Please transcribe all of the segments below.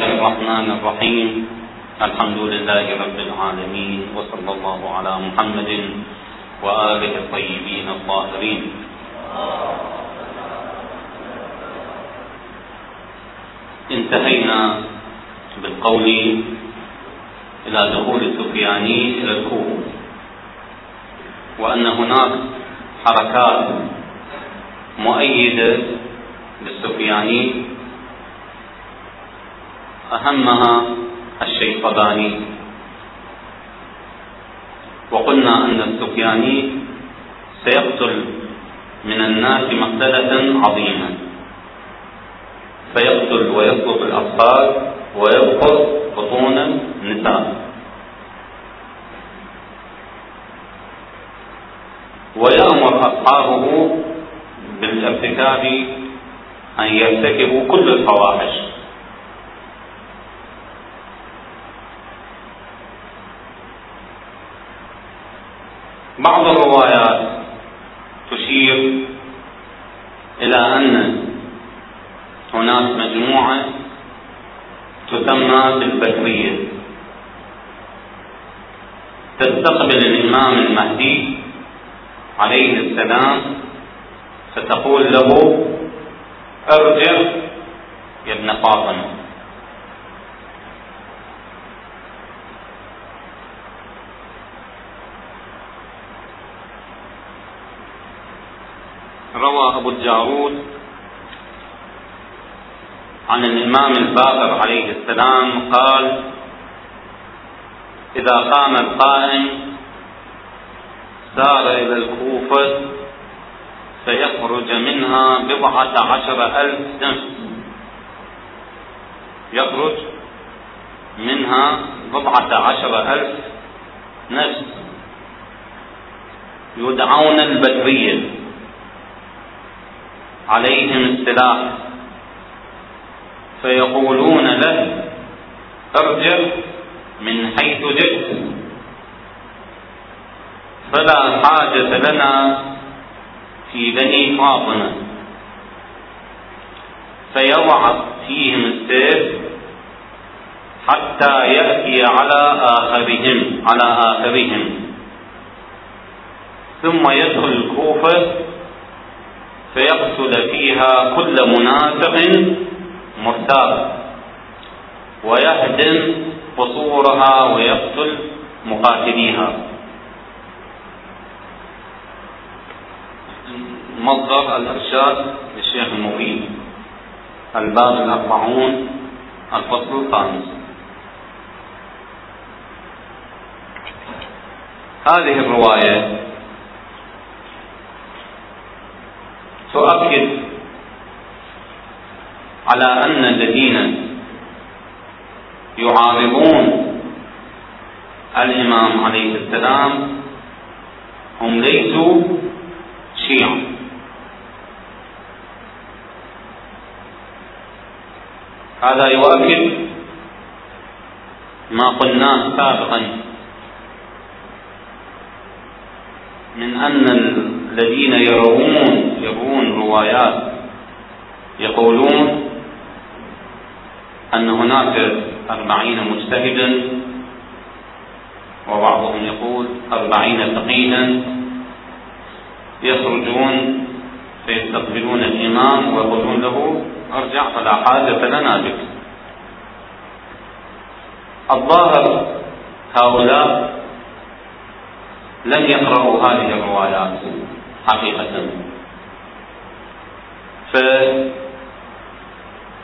الله الرحمن الرحيم الحمد لله رب العالمين وصلى الله على محمد وآله الطيبين الطاهرين انتهينا بالقول إلى دخول السفياني إلى الكوفة وأن هناك حركات مؤيدة للسفياني أهمها الشيطباني وقلنا أن السفياني سيقتل من الناس مقتلة عظيمة. فيقتل ويسلب الأطفال ويبقر بطون النساء. ويأمر أصحابه بالارتكاب أن يرتكبوا كل الفواحش. بعض الروايات تشير إلى أن هناك مجموعة تسمى بالبكرية تستقبل الإمام المهدي عليه السلام ستقول له أرجع يا ابن فاطمة. أبو الجارود عن الإمام الباقر عليه السلام قال إذا قام القائم سار إلى الكوفة سيخرج منها بضعة عشر ألف نفس يخرج منها بضعة عشر ألف نفس. يدعون البدرية عليهم السلاح. فيقولون له ارجع من حيث جئت. فلا حاجة لنا في بني فاطمة فيضع فيهم السيف حتى يأتي على آخرهم على آخرهم. ثم يدخل الكوفة فيقتل فيها كل منافق مرتاب. ويهدم قصورها ويقتل مقاتليها. مصدر الإرشاد للشيخ المبين الباب الأربعون الفصل الخامس. هذه الرواية تؤكد على أن الذين يعارضون الإمام عليه السلام هم ليسوا شيعا هذا يؤكد ما قلناه سابقا من أن الذين يروون يروون روايات يقولون أن هناك أربعين مجتهدا وبعضهم يقول أربعين فقيها يخرجون فيستقبلون الإمام ويقولون له أرجع فلا حاجة لنا بك. الظاهر هؤلاء لم يقرأوا هذه الروايات حقيقة.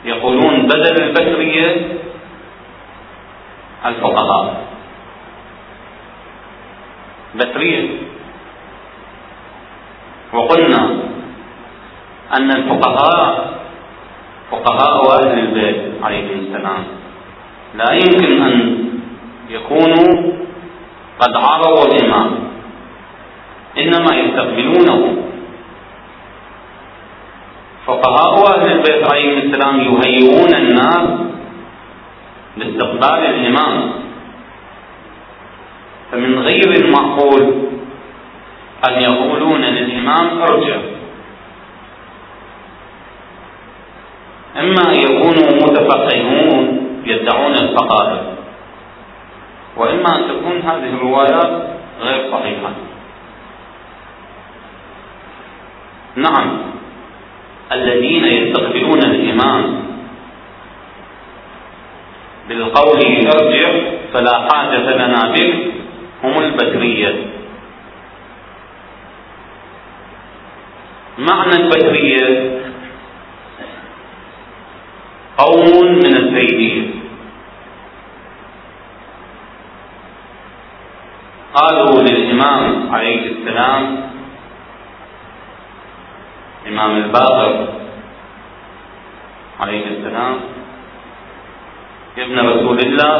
فيقولون بدل البكرية الفقهاء بكرية. وقلنا أن الفقهاء فقهاء أهل البيت عليهم السلام. لا يمكن أن يكونوا قد عارضوا الإمام إنما يستقبلونه. فقهاء أهل البيت عليهم السلام يهيئون الناس لاستقبال الإمام. فمن غير المعقول أن يقولون للإمام ارجع. إما أن يكونوا متفقهون الفقائر وإما أن تكون هذه الروايات غير صحيحة. نعم. الذين يستقبلون الإمام بالقول ارجع فلا حاجة لنا بك هم البدرية معنى البدرية قوم من الزيدية. قالوا للإمام عليه السلام إمام الباقر عليه السلام ابن رسول الله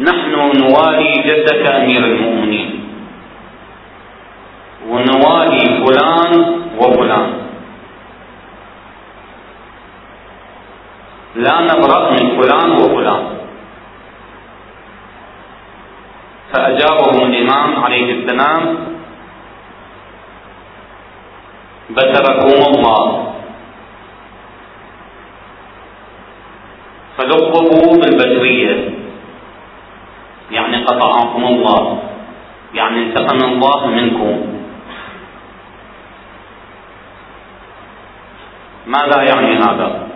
نحن نوالي جدك أمير المؤمنين. ونوالي فلان وفلان. لا نبرأ من فلان وفلان. فأجابهم الإمام عليه السلام بشركم الله. فلقبوا بالبشرية. يعني قطعكم الله. يعني انتقم الله منكم. ماذا يعني هذا؟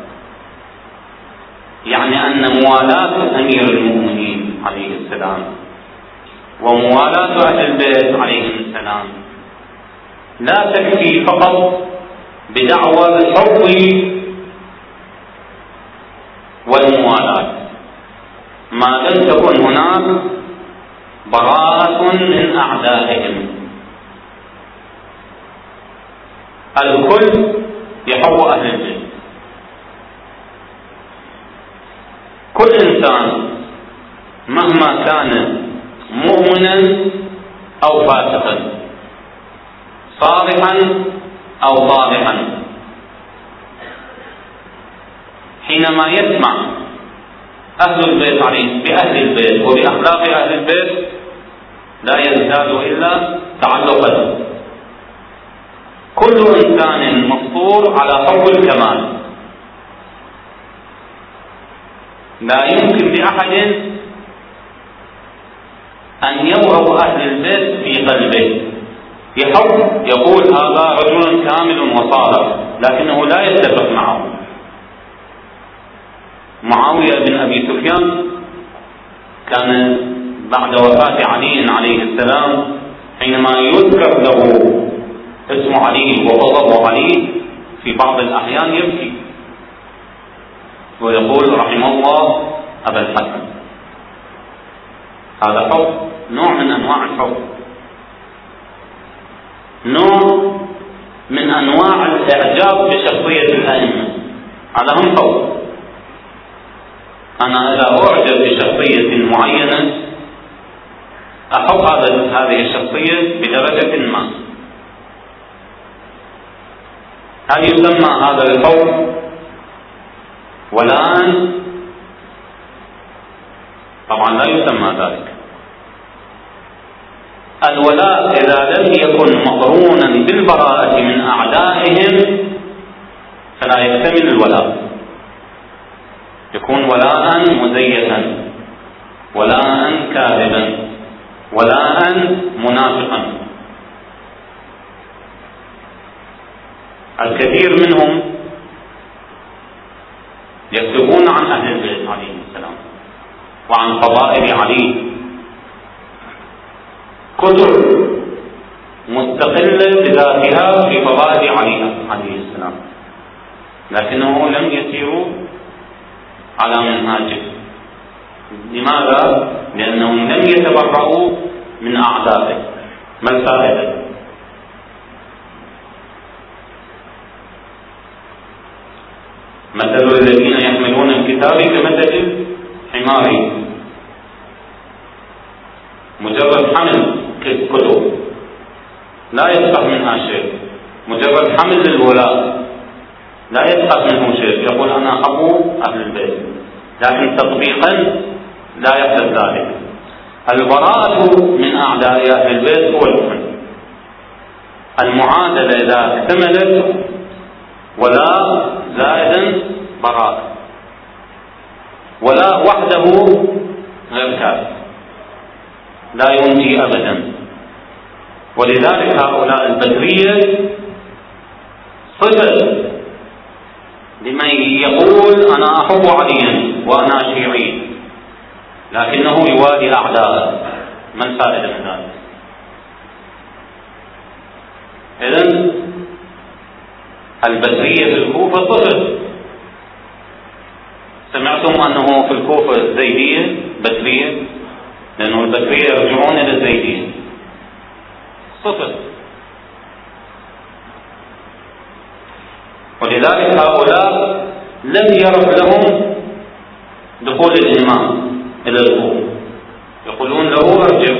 يعني أن موالاة أمير المؤمنين عليه السلام وموالاة أهل البيت عليهم السلام لا تكفي فقط بدعوى الحب والموالاة. ما لم تكن هناك براءة من أعدائهم. الكل يحب أهل البيت. كل إنسان مهما كان مؤمنا أو فاسقا صالحا أو صالحا حينما يسمع أهل البيت عليه بأهل البيت وبأخلاق أهل البيت لا يزداد إلا تعلقا. كل إنسان مفطور على حب الكمال. لا يمكن لأحد أن يبغض أهل البيت في قلبه. يحب يقول هذا رجل كامل وصالح لكنه لا يتفق معه. معاوية بن أبي سفيان كان بعد وفاة علي عليه السلام حينما يذكر له اسم علي وغضب علي في بعض الأحيان يبكي. ويقول رحم الله أبا الحسن هذا حب نوع من أنواع الحب نوع من أنواع الإعجاب بشخصية الأئمة. هذا هم حب أنا إذا أعجب بشخصية معينة أحب هذه الشخصية بدرجة ما. هل يسمى هذا الحب ولاء طبعا لا يسمى ذلك. الولاء إذا لم يكن مقرونا بالبراءة من أعدائهم فلا يكتمل الولاء. يكون ولاء مزيفا ولاء كاذبا ولاء منافقا. الكثير منهم يكتبون عن أهل البيت عليهم السلام وعن فضائل علي. كتب مستقلة بذاتها في فضائل علي عليه السلام. لكنه لم يسيروا على منهاجه. لماذا؟ لأنهم لم يتبرؤوا من أعدائه. ما الفائدة؟ مثل الذين يحملون الكتاب كمثل حمار. مجرد حمل كتب لا يفقه منها شيء. مجرد حمل للولاء. لا يفقه منه شيء. يقول أنا أبو أهل البيت. لكن تطبيقا لا يحدث ذلك. البراءة من أعداء أهل البيت هو الكفر المعادلة إذا اكتملت ولا زائدا براءة. ولا وحده غير كافي لا ينجي أبدا. ولذلك هؤلاء البدرية صفة لمن يقول أنا أحب عليا وأنا شيعي لكنه يوالي أعداءه من فائدة من ذلك. إذن البدرية في الكوفة صفر سمعتم أنه في الكوفة الزيدية بدرية لأنه البدرية يرجعون إلى الزيدية صفر. ولذلك هؤلاء لم يرد لهم دخول الإمام إلى الكوفة يقولون له ارجع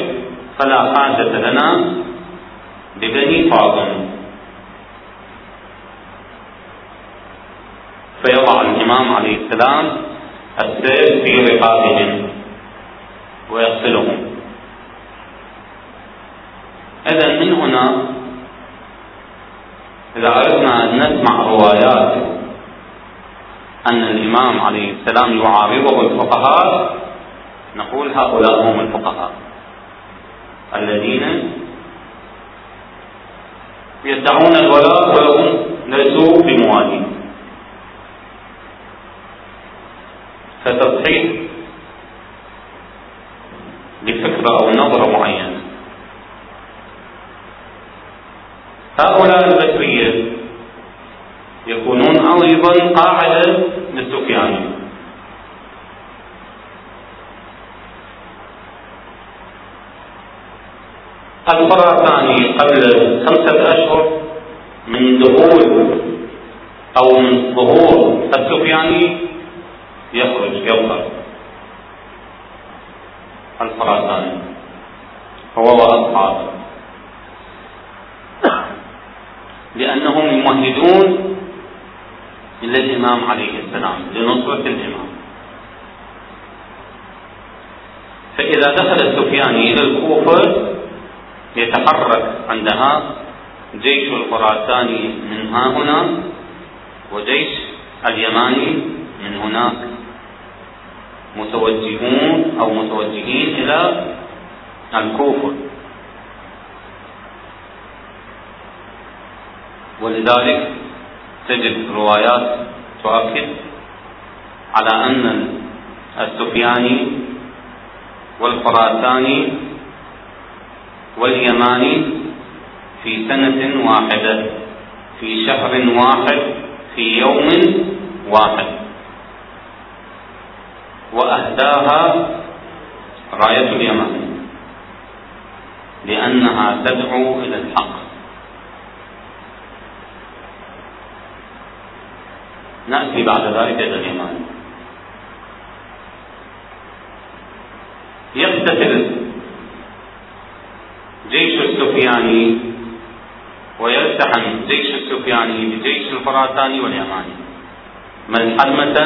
فلا حاجة لنا ببني فاطمة فيضع الإمام عليه السلام السيف في رقابهم. ويغسلهم. إذا من هنا إذا أردنا أن نسمع روايات أن الإمام عليه السلام يعارضه الفقهاء نقول هؤلاء هم الفقهاء الذين يدعون الولاء وهم ليسوا بموالين فتصحيح لفكرة أو نظرة معينة هؤلاء البشرية يكونون أيضا قاعدة للسفياني الخراساني قبل خمسة أشهر من دخول أو من ظهور السفياني يخرج يظهر الخراساني هو وأصحابه لأنهم يمهدون إلى الإمام عليه السلام لنصرة الإمام. فإذا دخل السفياني إلى الكوفة يتحرك عندها جيش الخراساني من ها هنا وجيش اليماني من هناك. متوجهون أو متوجهين إلى الكوفة. ولذلك تجد روايات تؤكد على أن السفياني والخراساني واليماني في سنة واحدة في شهر واحد في يوم واحد. وأهداها راية اليمن. لأنها تدعو إلى الحق. نأتي بعد ذلك إلى اليمن. يقتتل جيش السفياني ويلتحم جيش السفياني بجيش الخراساني واليماني. ملحمة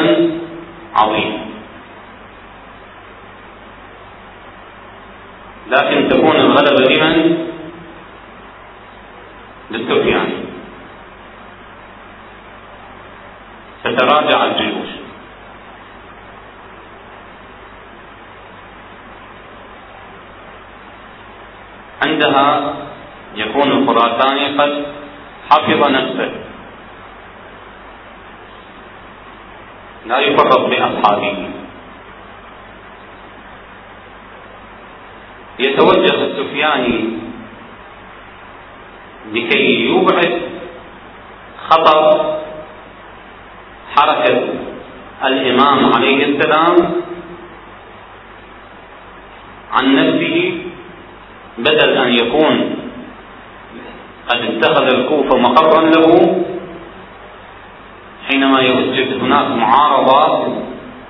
عظيمة لكن تكون الغلبة لمن؟ للسفياني تتراجع الجيوش. عندها يكون الخراساني قد حفظ نفسه. لا يفرط بأصحابه. يتوجه السفياني لكي يبعد خطر الإمام عليه السلام عن نفسه بدل أن يكون قد اتخذ الكوفة مقرا له حينما يوجد هناك معارضات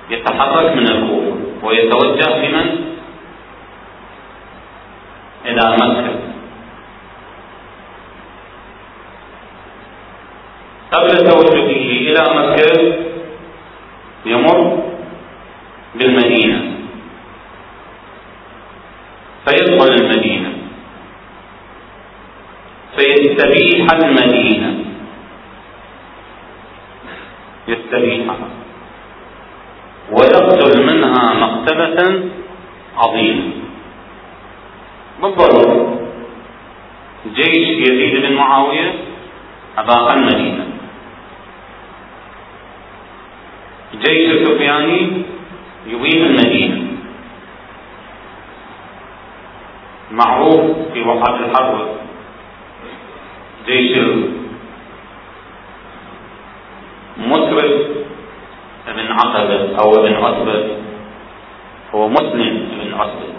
يتحرك من الكوفة ويتوجه بمن؟ إلى مكة قبل توجهه إلى مكة يمر بالمدينة. فيدخل المدينة. فيستبيح المدينة. يستبيحها ويقتل مقتلة عظيمة بالضرورة جيش يزيد بن معاوية أباق المدينة. جيش السفياني يبيد المدينة معروف في وقعة الحرب جيش مسرف ابن عقبة أو ابن عتبة هو مسلم ابن عتبة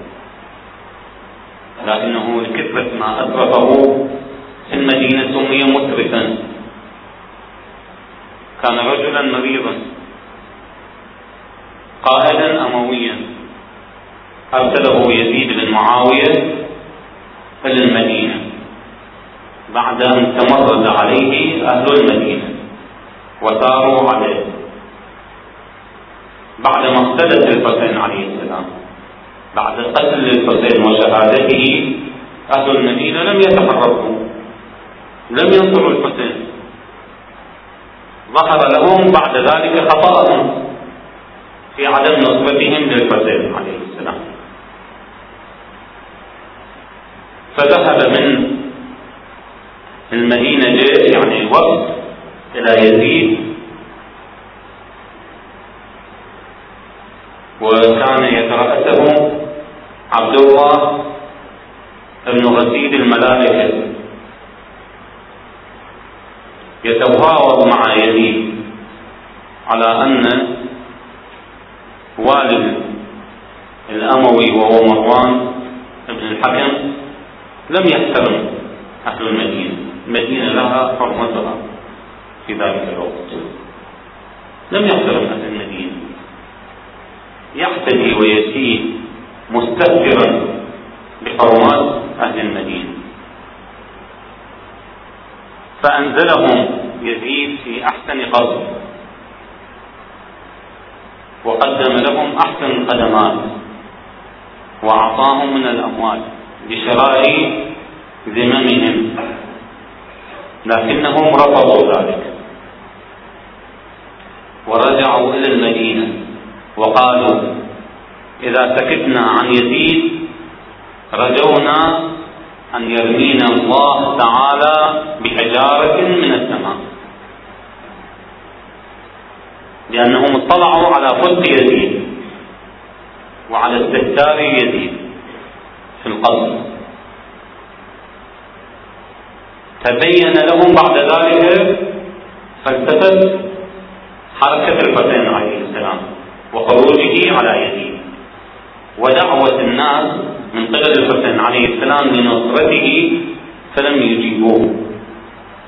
لكنه لكثرة ما أسرفه في المدينة سمي مسرفا كان رجلا مريضا. قائدا أمويا. أرسله يزيد بن معاوية إلى المدينة. بعد أن تمرد عليه أهل المدينة وساروا عليه. بعد مقتلة الحسين عليه السلام بعد قتل الحسين وشهادته أهل المدينة لم يتحركوا. لم ينصروا الحسين. ظهر لهم بعد ذلك خطأهم. في عدم نصرتهم للحسين عليه السلام. فذهب من المدينة جيش يعني وقت إلى يزيد وكان يترأسه عبد الله بن غسيل الملائكة يتفاوض مع يزيد على أن والد الأموي وهو مروان بن الحكم لم يحترم أهل المدينة. المدينة لها حرمتها في ذلك الوقت. لم يحترم أهل المدينة. يحتدي ويسيء مستهترا بحرمات أهل المدينة. فأنزلهم يزيد في أحسن قصد. وقدم لهم أحسن الخدمات وأعطاهم من الأموال بشراء ذممهم لكنهم رفضوا ذلك. ورجعوا إلى المدينة وقالوا إذا سكتنا عن يزيد رجونا أن يرمينا الله تعالى بحجارة من السماء. لأنهم اطلعوا على فسق يزيد وعلى استهتار يزيد في القصر تبين لهم بعد ذلك فلسفة حركة الحسين عليه السلام وخروجه على يزيد ودعوة الناس من قبل الحسين عليه السلام لنصرته فلم يجيبوه.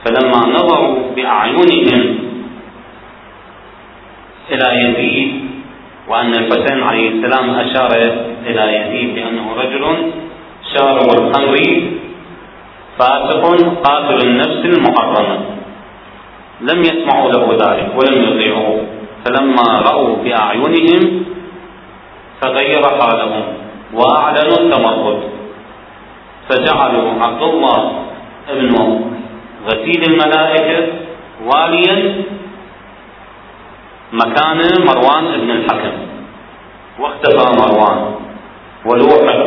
فلما نظروا بأعينهم إلى يزيد وأن الحسين عليه السلام أشار إلى يزيد بأنه رجل شارب الخمر فاسق قاتل النفس المحرمة لم يسمعوا له ذلك ولم يطيعوه فلما رأوا بأعينهم تغير حالهم وأعلنوا التمرد. فجعلوا عبد الله بن غسيل الملائكة واليا مكان مروان بن الحكم. واختفى مروان. ولوحد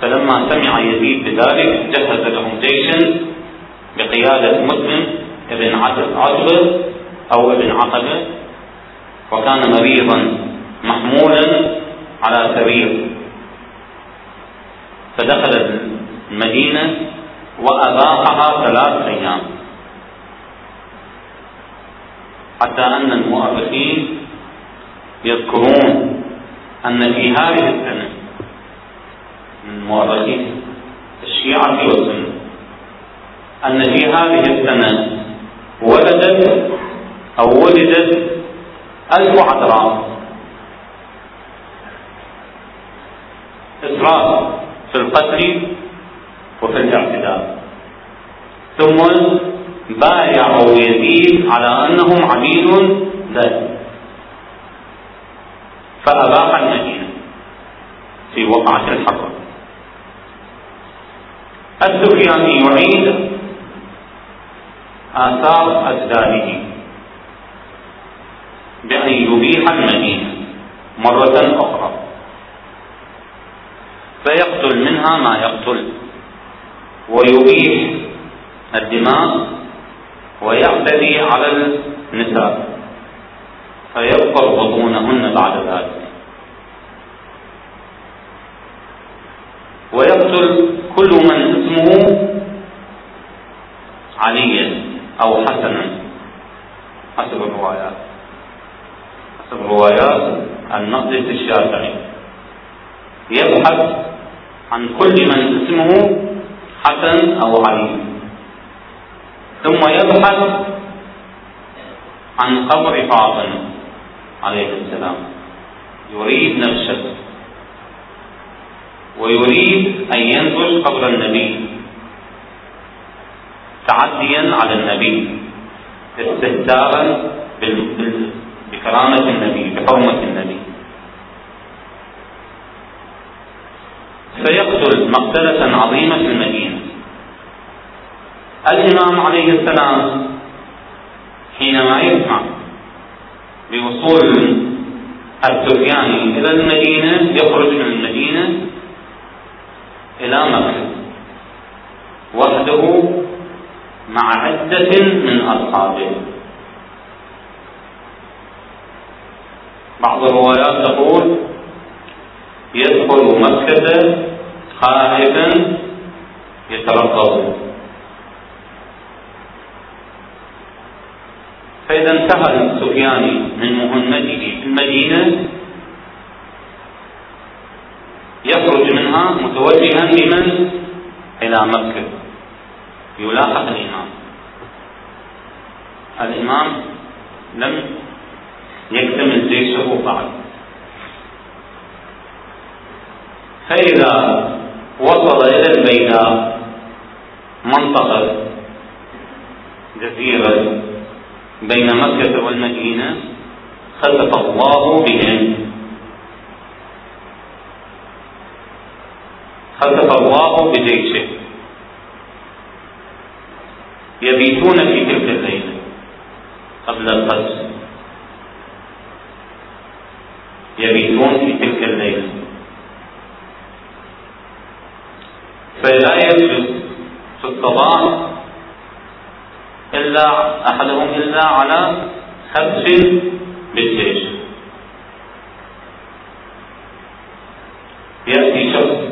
فلما سمع يزيد بذلك جهز لهم جيشا بقيادة مسلم بن عتبة أو ابن عقبة وكان مريضا محمولا على سرير فدخل المدينة وأذاقها ثلاث أيام. حتى أن المؤرخين يذكرون أن في هذه السنة من المؤرخين الشيعة والسنة أن في هذه السنة ولدت أو ولدت ألف عذراء إسراف في القتل وفي الاعتداء. ثم بايعوا يزيد على أنهم عبيد له فأباح المدينة في وقعة الحرب. السفياني يعيد آثار أجداده بأن يبيح المدينة مرة أخرى. فيقتل منها ما يقتل ويبيح الدماء ويعتدي على النساء. فيبقر بطونهن بعد ذلك. ويقتل كل من اسمه عليا أو حسنا. حسب الروايات. حسب الروايات المقدس الشافعي يبحث عن كل من اسمه حسن أو علي ثم يبحث عن قبر فاطمة عليه السلام. يريد نفسه. ويريد أن ينبش قبر النبي. تعديا على النبي. استهتارا بكرامة النبي بحرمة النبي. فيقتل مقتلة عظيمة في المدينة. الإمام عليه السلام حينما يسمع بوصول السفياني إلى المدينة يخرج من المدينة إلى مكة. وحده مع عدة من أصحابه. بعض الروايات تقول يدخل مكة خائفا يترقب. فإذا انتهى السفياني من مهمته في المدينة يخرج منها متوجها بمن إلى مكة. يلاحق الإمام. الإمام لم يكتمل جيشه بعد. فإذا وصل إلى البيداء منطقة جزيرة بين مكة والمدينة خسف الله بهم. خسف الله بجيشه. يبيتون في تلك الليلة قبل القدس يبيتون في تلك الليلة. فلا يجلس في الصباح إلا أحدهم إلا على خبز بالجيش. يأتي شخص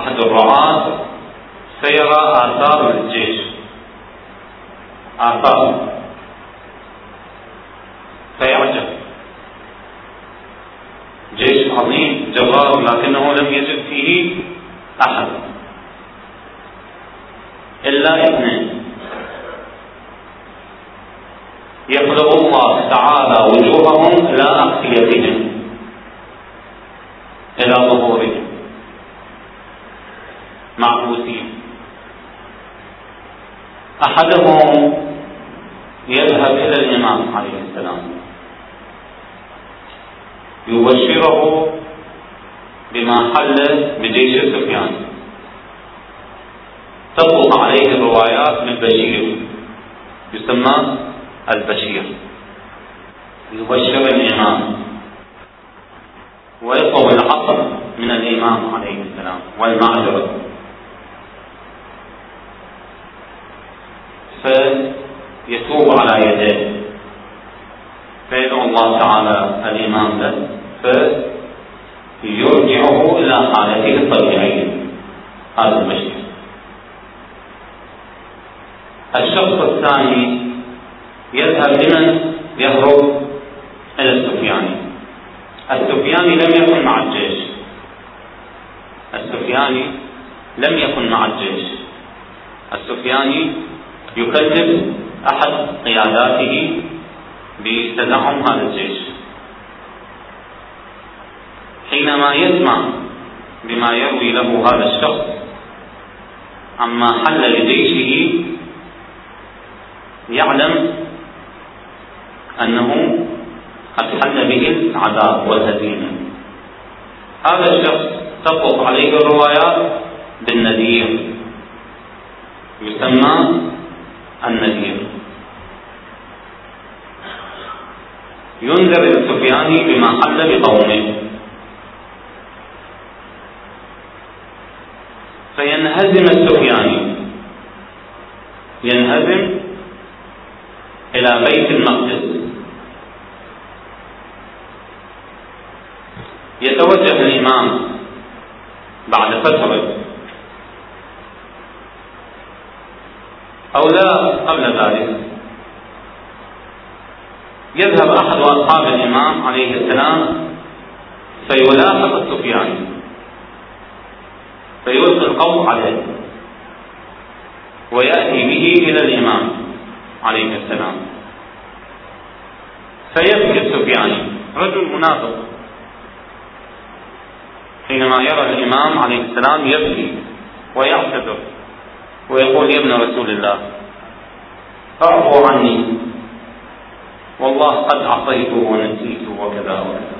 أحد الرعاة سيرى آثار الجيش. آثار. فيعجب. جيش عظيم جبار لكنه لم يجد فيه أحد. إلا اثنين يخلق الله تعالى وجوههم إلى أخفيتهم إلى ظهورهم. معبوسين أحدهم يذهب إلى الإمام عليه السلام. يبشره بما حل بجيش سفيان. تطلق عليه الروايات بالبشير يسمى البشير. يبشر الإمام. ويطلب العصر من الإمام عليه السلام والمعذرة. فيتوب على يديه. فيدعو الله تعالى الإمام له. فيرجعه إلى حالته الطبيعية. هذا البشير الشخص الثاني يذهب لمن؟ يهرب إلى السفياني. السفياني لم يكن مع الجيش. السفياني لم يكن مع الجيش. السفياني يكذب أحد قياداته بتزعم هذا الجيش. حينما يسمع بما يروي له هذا الشخص عما حل لجيشه يعلم أنه قد حل به العذاب والهزيمة. هذا الشخص تطلق عليه الروايات بالنذير. يسمى النذير. ينذر السفياني بما حل بقومه. فينهزم السفياني ينهزم إلى بيت المقدس. يتوجه الإمام بعد فترة أو لا قبل ذلك. يذهب أحد أصحاب الإمام عليه السلام فيلاحق السفياني فيلقي القول عليه. ويأتي به إلى الإمام عليه السلام. فيبكي السفياني رجل منافق. حينما يرى الإمام عليه السلام يبكي ويعتذر ويقول يا ابن رسول الله اعفو عني. والله قد عصيت ونسيت وكذا وكذا.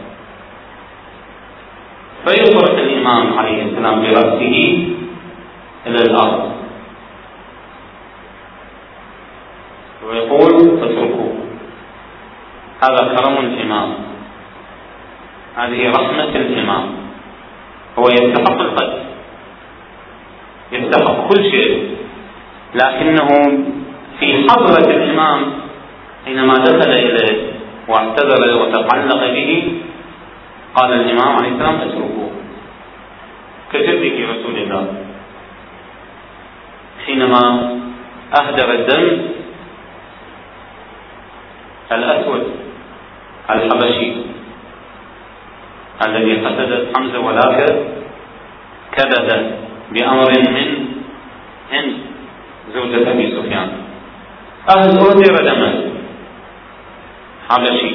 فيصرخ الإمام عليه السلام برأسه إلى الأرض. ويقول اتركوه. هذا كرم الإمام. هذه رحمة الإمام. هو يستحق القتل يستحق كل شيء. لكنه في حضرة الإمام حينما دخل إليه واعتذر وتعلق به قال الإمام عليه السلام اتركوه. كجدك رسول الله؟ حينما أهدر الدم الأسود الحبشي. الذي قتلت حمزة ولكن كذب بأمر من هند زوجة أبي سفيان. أهل أهدر دما حبشي.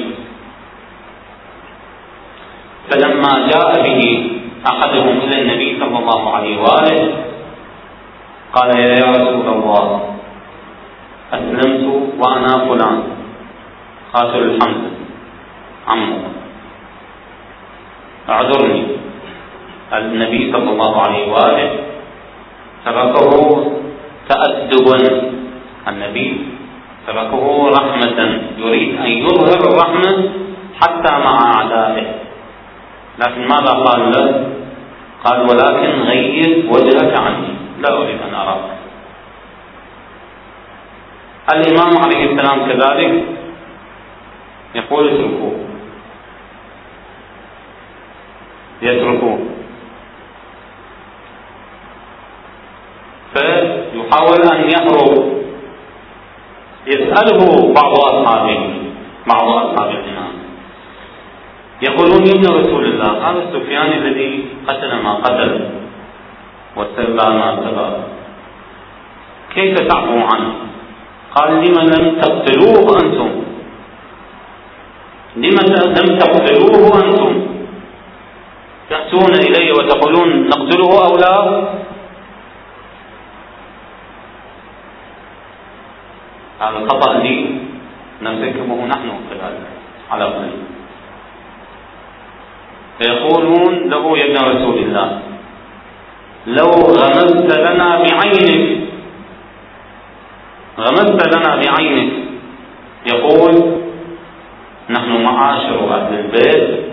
فلما جاء به أحدهم إلى النبي صلى الله عليه وآله قال يا رسول الله أسلمت وأنا فلان قاتل الحمد عمه. أعذرني. النبي صلى الله عليه وآله تركه تأدبا النبي تركه رحمة يريد أن يظهر الرحمة حتى مع أعدائه. لكن ماذا قال له؟ قال ولكن غير وجهك عني لا أريد أن أراك. الإمام عليه السلام كذلك يقول اتركوه. يتركوه. فيحاول أن يهرب يسأله بعض أصحابه بعض أصحاب يقولون يا ابن رسول الله هذا السفيان الذي قتل ما قتل وسبى ما سبى كيف تعفو عنه؟ قال لم لم تقتلوه أنتم. لم لم تقتلوه أنتم؟ تأتون إلي وتقولون نقتله أو لا؟ هذا الخطأ لي نرتكبه نحن كذلك على قليل فيقولون له يا ابن رسول الله لو غمزت لنا بعينك غمزت لنا بعينك يقول نحن معاشر أهل البيت.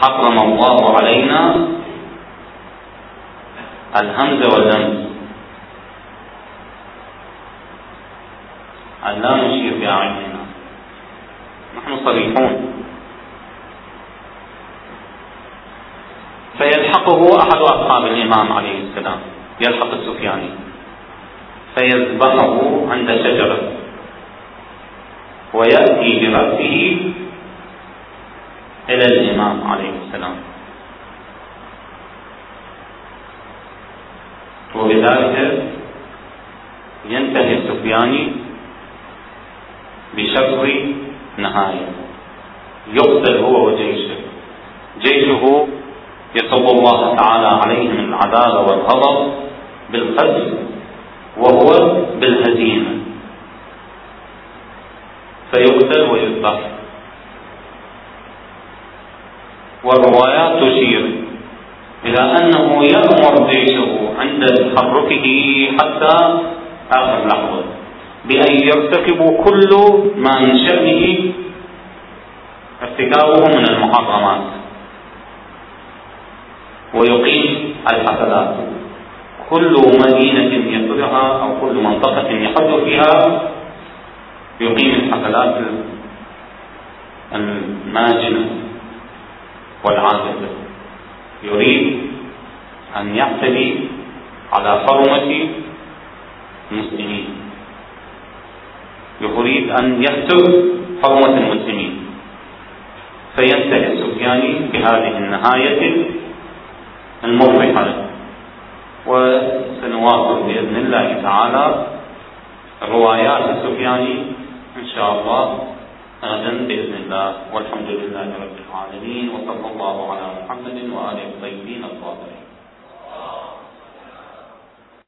حرم الله علينا الهمز واللمز أن لا نشير بأعيننا نحن صريحون. فيلحقه أحد أصحاب الإمام عليه السلام. يلحق السفياني. فيذبحه عند شجرة. ويأتي برأسه إلى الإمام عليه السلام. وبذلك ينتهي السفياني بشر نهاية. يقتل هو وجيشه. جيشه يصب الله تعالى عليهم العذاب والغضب بالقتل وهو بالهزيمة. فيقتل ويذبح والروايات تشير إلى أنه يأمر جيشه عند تحركه حتى آخر لحظة بأن يرتكبوا كل ما من شأنه ارتكابه من المحرمات. ويقيم الحفلات كل مدينة يدخلها أو كل منطقة يحج فيها يقيم الحفلات الماجنة. والعازفة يريد أن يعتدي على حرمة المسلمين. يريد أن يهتك حرمة المسلمين. فينتهي السفياني بهذه النهاية المفرحة وسنواصل بإذن الله تعالى روايات السفياني إن شاء الله. غدا بإذن الله والحمد لله رب العالمين وصلى الله على محمد وآله الطيبين الطاهرين.